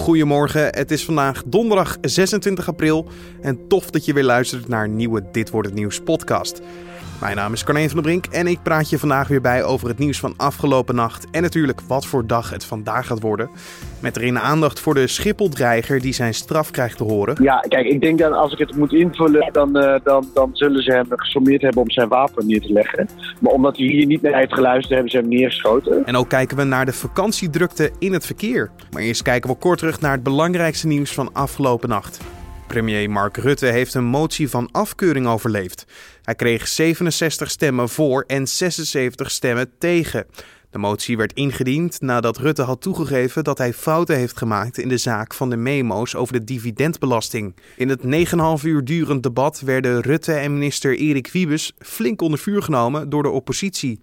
Goedemorgen, het is vandaag donderdag 26 april en tof dat je weer luistert naar een nieuwe Dit Wordt Het Nieuws podcast. Mijn naam is Carne van der Brink en ik praat je vandaag weer bij over het nieuws van afgelopen nacht en natuurlijk wat voor dag het vandaag gaat worden. Met erin aandacht voor de Schipholdreiger die zijn straf krijgt te horen. Ja, kijk, ik denk dat als ik het moet invullen, dan, uh, dan, dan zullen ze hem gesommeerd hebben om zijn wapen neer te leggen. Maar omdat hij hier niet naar heeft geluisterd, hebben ze hem neergeschoten. En ook kijken we naar de vakantiedrukte in het verkeer. Maar eerst kijken we kort terug naar het belangrijkste nieuws van afgelopen nacht. Premier Mark Rutte heeft een motie van afkeuring overleefd. Hij kreeg 67 stemmen voor en 76 stemmen tegen. De motie werd ingediend nadat Rutte had toegegeven dat hij fouten heeft gemaakt in de zaak van de memo's over de dividendbelasting. In het 9,5 uur durend debat werden Rutte en minister Erik Wiebes flink onder vuur genomen door de oppositie.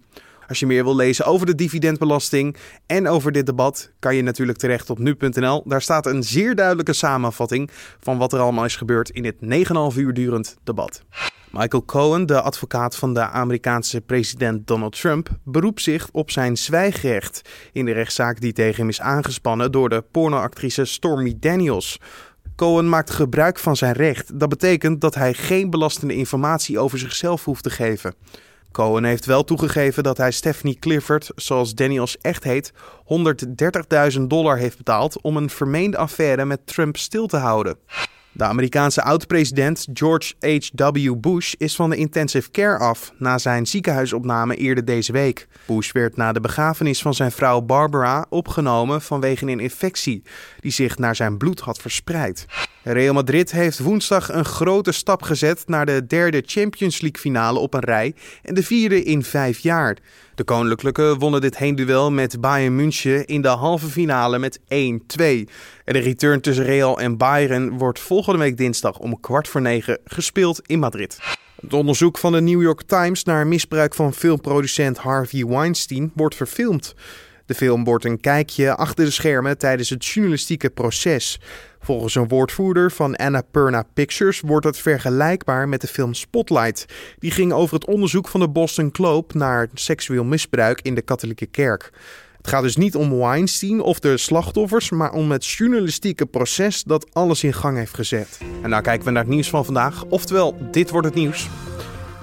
Als je meer wil lezen over de dividendbelasting en over dit debat, kan je natuurlijk terecht op nu.nl. Daar staat een zeer duidelijke samenvatting van wat er allemaal is gebeurd in dit 9,5 uur durend debat. Michael Cohen, de advocaat van de Amerikaanse president Donald Trump, beroept zich op zijn zwijgrecht in de rechtszaak die tegen hem is aangespannen door de pornoactrice Stormy Daniels. Cohen maakt gebruik van zijn recht. Dat betekent dat hij geen belastende informatie over zichzelf hoeft te geven. Cohen heeft wel toegegeven dat hij Stephanie Clifford, zoals Daniels echt heet, 130.000 dollar heeft betaald om een vermeende affaire met Trump stil te houden. De Amerikaanse oud-president George H.W. Bush is van de intensive care af na zijn ziekenhuisopname eerder deze week. Bush werd na de begrafenis van zijn vrouw Barbara opgenomen vanwege een infectie die zich naar zijn bloed had verspreid. Real Madrid heeft woensdag een grote stap gezet naar de derde Champions League finale op een rij en de vierde in vijf jaar. De Koninklijke wonnen dit heenduel met Bayern München in de halve finale met 1-2. En de return tussen Real en Bayern wordt volgende week dinsdag om kwart voor negen gespeeld in Madrid. Het onderzoek van de New York Times naar misbruik van filmproducent Harvey Weinstein wordt verfilmd. De film wordt een kijkje achter de schermen tijdens het journalistieke proces. Volgens een woordvoerder van Annapurna Pictures wordt het vergelijkbaar met de film Spotlight. Die ging over het onderzoek van de Boston Globe naar seksueel misbruik in de katholieke kerk. Het gaat dus niet om Weinstein of de slachtoffers, maar om het journalistieke proces dat alles in gang heeft gezet. En nou kijken we naar het nieuws van vandaag, oftewel dit wordt het nieuws.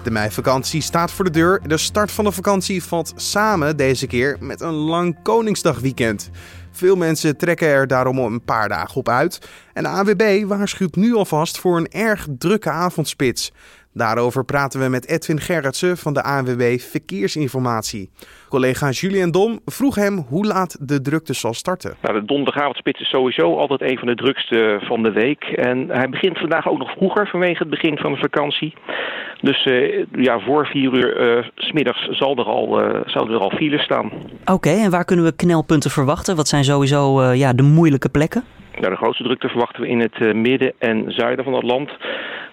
De meivakantie staat voor de deur. De start van de vakantie valt samen deze keer met een lang Koningsdagweekend. Veel mensen trekken er daarom een paar dagen op uit. En de AWB waarschuwt nu alvast voor een erg drukke avondspits. Daarover praten we met Edwin Gerritsen van de ANWB Verkeersinformatie. Collega Julian Dom vroeg hem hoe laat de drukte zal starten. Nou, de donderdagavondspits is sowieso altijd een van de drukste van de week. En hij begint vandaag ook nog vroeger vanwege het begin van de vakantie. Dus uh, ja, voor vier uur uh, smiddags zal er al, uh, zouden er al files staan. Oké, okay, en waar kunnen we knelpunten verwachten? Wat zijn sowieso ja, de moeilijke plekken? Nou, de grootste drukte verwachten we in het midden en zuiden van het land.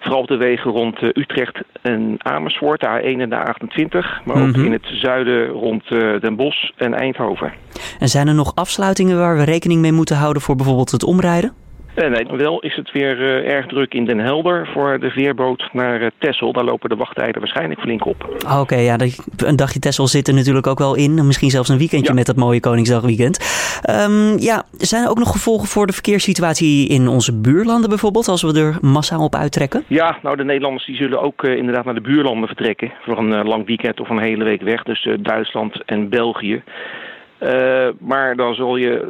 Vooral op de wegen rond Utrecht en Amersfoort, de A1 en de A28. Maar ook mm -hmm. in het zuiden rond Den Bosch en Eindhoven. En zijn er nog afsluitingen waar we rekening mee moeten houden voor bijvoorbeeld het omrijden? Nee, nee, wel is het weer uh, erg druk in Den Helder voor de veerboot naar uh, Texel. Daar lopen de wachttijden waarschijnlijk flink op. Oké, okay, ja, een dagje Texel zit er natuurlijk ook wel in. Misschien zelfs een weekendje ja. met dat mooie Koningsdagweekend. Um, ja, zijn er ook nog gevolgen voor de verkeerssituatie in onze buurlanden bijvoorbeeld, als we er massaal op uittrekken? Ja, nou de Nederlanders die zullen ook uh, inderdaad naar de buurlanden vertrekken. Voor een lang weekend of een hele week weg. Dus Duitsland en België. Maar dan zal je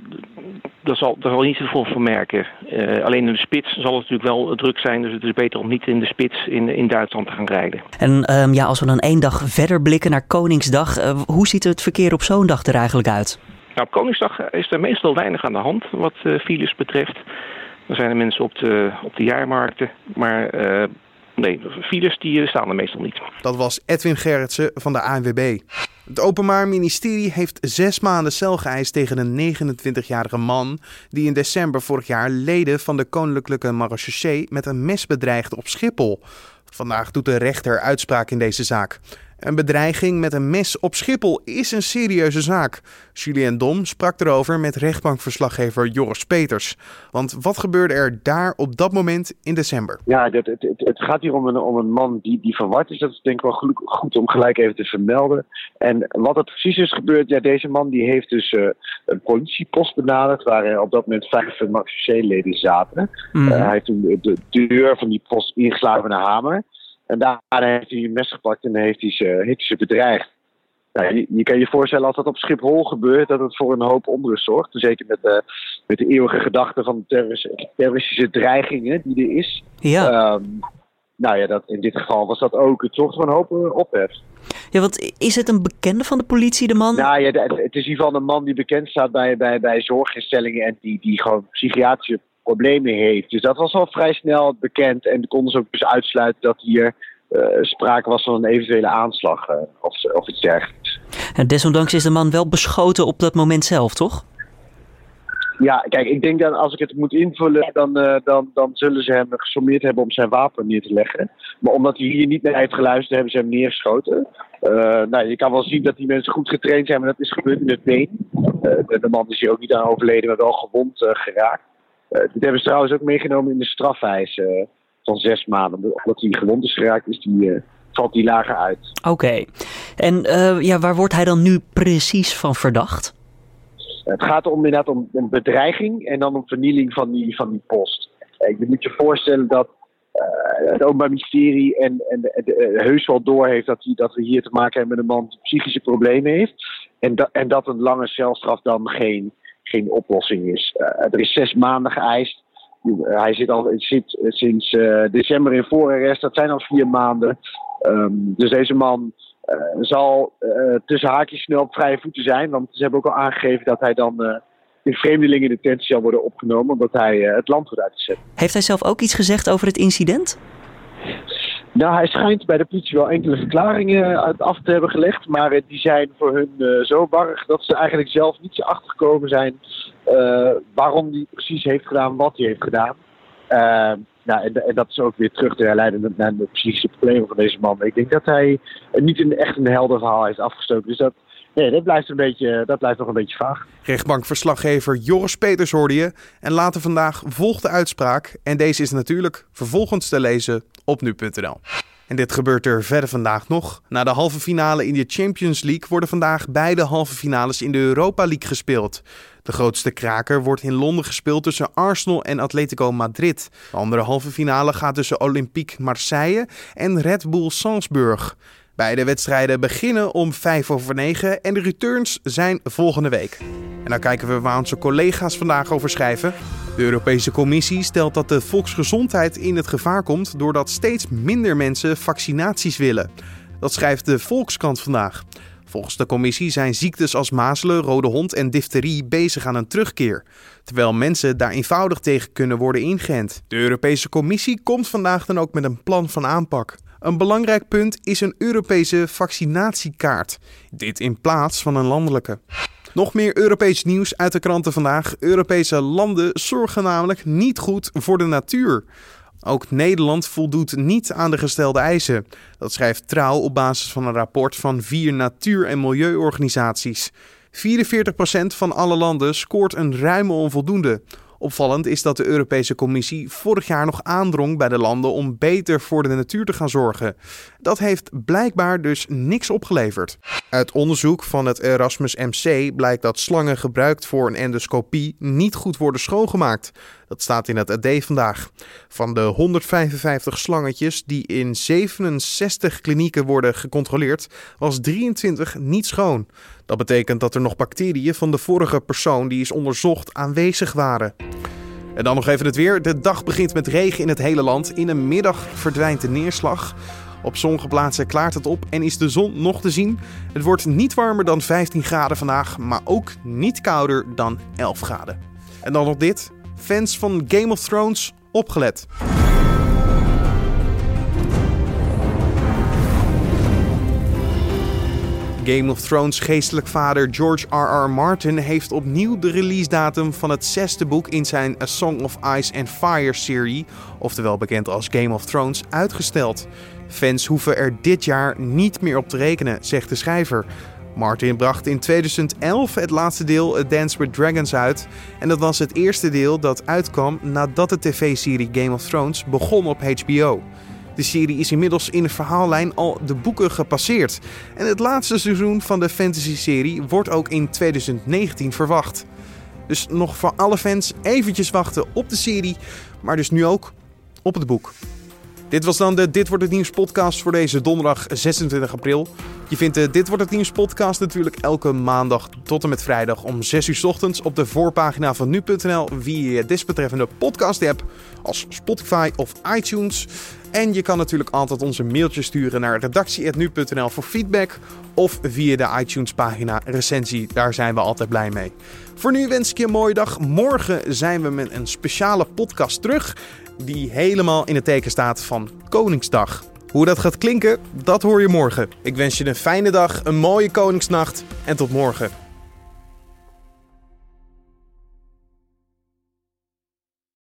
daar zal, daar zal niet zoveel van merken. Uh, alleen in de spits zal het natuurlijk wel druk zijn. Dus het is beter om niet in de spits in, in Duitsland te gaan rijden. En um, ja, als we dan één dag verder blikken naar Koningsdag. Uh, hoe ziet het verkeer op zo'n dag er eigenlijk uit? Nou, op Koningsdag is er meestal weinig aan de hand wat files betreft. Dan zijn er mensen op de, op de jaarmarkten. Maar nee, files die staan er meestal niet. Dat was Edwin Gerritsen van de ANWB. Het Openbaar Ministerie heeft zes maanden cel geëist tegen een 29-jarige man die in december vorig jaar leden van de Koninklijke Marechaussee met een mes bedreigde op Schiphol. Vandaag doet de rechter uitspraak in deze zaak. Een bedreiging met een mes op Schiphol is een serieuze zaak. Julien Dom sprak erover met rechtbankverslaggever Joris Peters. Want wat gebeurde er daar op dat moment in december? Ja, het, het, het gaat hier om een, om een man die, die verward is. Dat is denk ik wel goed om gelijk even te vermelden. En wat er precies is gebeurd, ja, deze man die heeft dus uh, een politiepost benaderd... waar op dat moment vijf Max-leden zaten. Mm. Uh, hij heeft toen de deur van die post ingeslagen met een hamer... En daarna heeft hij een mes gepakt en heeft hij ze, heeft hij ze bedreigd. Nou, je, je, kan je voorstellen als dat op Schiphol gebeurt, dat het voor een hoop onrust zorgt. Zeker met de, met de eeuwige gedachte van de terroristische dreigingen die er is. Ja. Um, nou ja, dat, in dit geval was dat ook. Het zorgt voor een hoop eh, ophef. Ja, want is het een bekende van de politie, de man? Nou ja, het, het is in ieder geval een man die bekend staat bij, bij, bij zorginstellingen en die, die gewoon psychiatrische problemen heeft. Dus dat was al vrij snel bekend. En konden ze ook dus uitsluiten dat hier uh, sprake was van een eventuele aanslag uh, of, of iets dergelijks. En desondanks is de man wel beschoten op dat moment zelf, toch? Ja, kijk, ik denk dat als ik het moet invullen, dan, uh, dan, dan zullen ze hem gesommeerd hebben om zijn wapen neer te leggen. Maar omdat hij hier niet naar heeft geluisterd, hebben ze hem neergeschoten. nou, je kan wel zien dat die mensen goed getraind zijn, maar dat is gebeurd in het been. de man is hier ook niet aan overleden, maar wel gewond geraakt. Uh, dit hebben ze trouwens ook meegenomen in de strafeis uh, van zes maanden. Omdat hij gewond is geraakt, is die, uh, valt die lager uit. Oké. En ja, waar wordt hij dan nu precies van verdacht? Het gaat om inderdaad om een bedreiging en dan om vernieling van die, van die post. je moet je voorstellen dat het Openbaar Ministerie en, en heus wel doorheeft dat, hij, dat we hier te maken hebben met een man die psychische problemen heeft. En, da, en dat een lange celstraf dan geen geen oplossing is. Uh, er is zes maanden geëist. hij zit al zit sinds uh, december in voorarrest. Dat zijn al vier maanden. Um, dus deze man uh, zal tussen haakjes snel op vrije voeten zijn. Want ze hebben ook al aangegeven dat hij dan in vreemdelingen in detentie zal worden opgenomen. Omdat hij het land wordt uitgezet. Heeft hij zelf ook iets gezegd over het incident? Nou, hij schijnt bij de politie wel enkele verklaringen af te hebben gelegd. Maar die zijn voor hun uh, zo barrig dat ze eigenlijk zelf niet achtergekomen zijn uh, waarom hij precies heeft gedaan wat hij heeft gedaan. Uh, nou, en, en, dat is ook weer terug te herleiden naar de psychische problemen van deze man. Ik denk dat hij niet een, echt een helder verhaal heeft afgestoken. Dus dat, Nee, dat blijft, een beetje, dat blijft nog een beetje vaag. Rechtbankverslaggever Joris Peters hoorde je. En later vandaag volgt de uitspraak. En deze is natuurlijk vervolgens te lezen En dit gebeurt er verder vandaag nog. Na de halve finale in de Champions League worden vandaag beide halve finales in de Europa League gespeeld. De grootste kraker wordt in Londen gespeeld tussen Arsenal en Atletico Madrid. De andere halve finale gaat tussen Olympique Marseille en Red Bull Salzburg. Beide wedstrijden beginnen om 5 over 9 en de returns zijn volgende week. En dan kijken we waar onze collega's vandaag over schrijven. De Europese Commissie stelt dat de volksgezondheid in het gevaar komt doordat steeds minder mensen vaccinaties willen. Dat schrijft de Volkskrant vandaag. Volgens de commissie zijn ziektes als mazelen, rode hond en difterie bezig aan een terugkeer, terwijl mensen daar eenvoudig tegen kunnen worden ingeënt. De Europese Commissie komt vandaag dan ook met een plan van aanpak. Een belangrijk punt is een Europese vaccinatiekaart. Dit in plaats van een landelijke. Nog meer Europees nieuws uit de kranten vandaag. Europese landen zorgen namelijk niet goed voor de natuur. Ook Nederland voldoet niet aan de gestelde eisen. Dat schrijft Trouw op basis van een rapport van vier natuur- en milieuorganisaties. 44% van alle landen scoort een ruime onvoldoende. Opvallend is dat de Europese Commissie vorig jaar nog aandrong bij de landen om beter voor de natuur te gaan zorgen. Dat heeft blijkbaar dus niks opgeleverd. Uit onderzoek van het Erasmus MC blijkt dat slangen gebruikt voor een endoscopie niet goed worden schoongemaakt. Dat staat in het AD vandaag. Van de 155 slangetjes die in 67 klinieken worden gecontroleerd, was 23 niet schoon. Dat betekent dat er nog bacteriën van de vorige persoon die is onderzocht aanwezig waren. En dan nog even het weer. De dag begint met regen in het hele land. In de middag verdwijnt de neerslag. Op sommige plaatsen klaart het op en is de zon nog te zien. Het wordt niet warmer dan 15 graden vandaag, maar ook niet kouder dan 11 graden. En dan nog dit. Fans van Game of Thrones, opgelet. Game of Thrones geestelijk vader George R.R. Martin heeft opnieuw de releasedatum van het zesde boek in zijn A Song of Ice and Fire serie, oftewel bekend als Game of Thrones, uitgesteld. Fans hoeven er dit jaar niet meer op te rekenen, zegt de schrijver. Martin bracht in 2011 het laatste deel A Dance with Dragons uit. En dat was het eerste deel dat uitkwam nadat de tv-serie Game of Thrones begon op HBO. De serie is inmiddels in de verhaallijn al de boeken gepasseerd. En het laatste seizoen van de fantasy-serie wordt ook in 2019 verwacht. Dus nog voor alle fans eventjes wachten op de serie, maar dus nu ook op het boek. Dit was dan de Dit wordt het nieuws podcast voor deze donderdag 26 april. Je vindt de Dit wordt het nieuws podcast natuurlijk elke maandag tot en met vrijdag om 6 uur ochtends op de voorpagina van nu.nl via je desbetreffende podcast app als Spotify of iTunes. En je kan natuurlijk altijd onze mailtje sturen naar redactie.nu.nl voor feedback of via de iTunes pagina recensie. Daar zijn we altijd blij mee. Voor nu wens ik je een mooie dag. Morgen zijn we met een speciale podcast terug die helemaal in het teken staat van Koningsdag. Hoe dat gaat klinken, dat hoor je morgen. Ik wens je een fijne dag, een mooie Koningsnacht en tot morgen.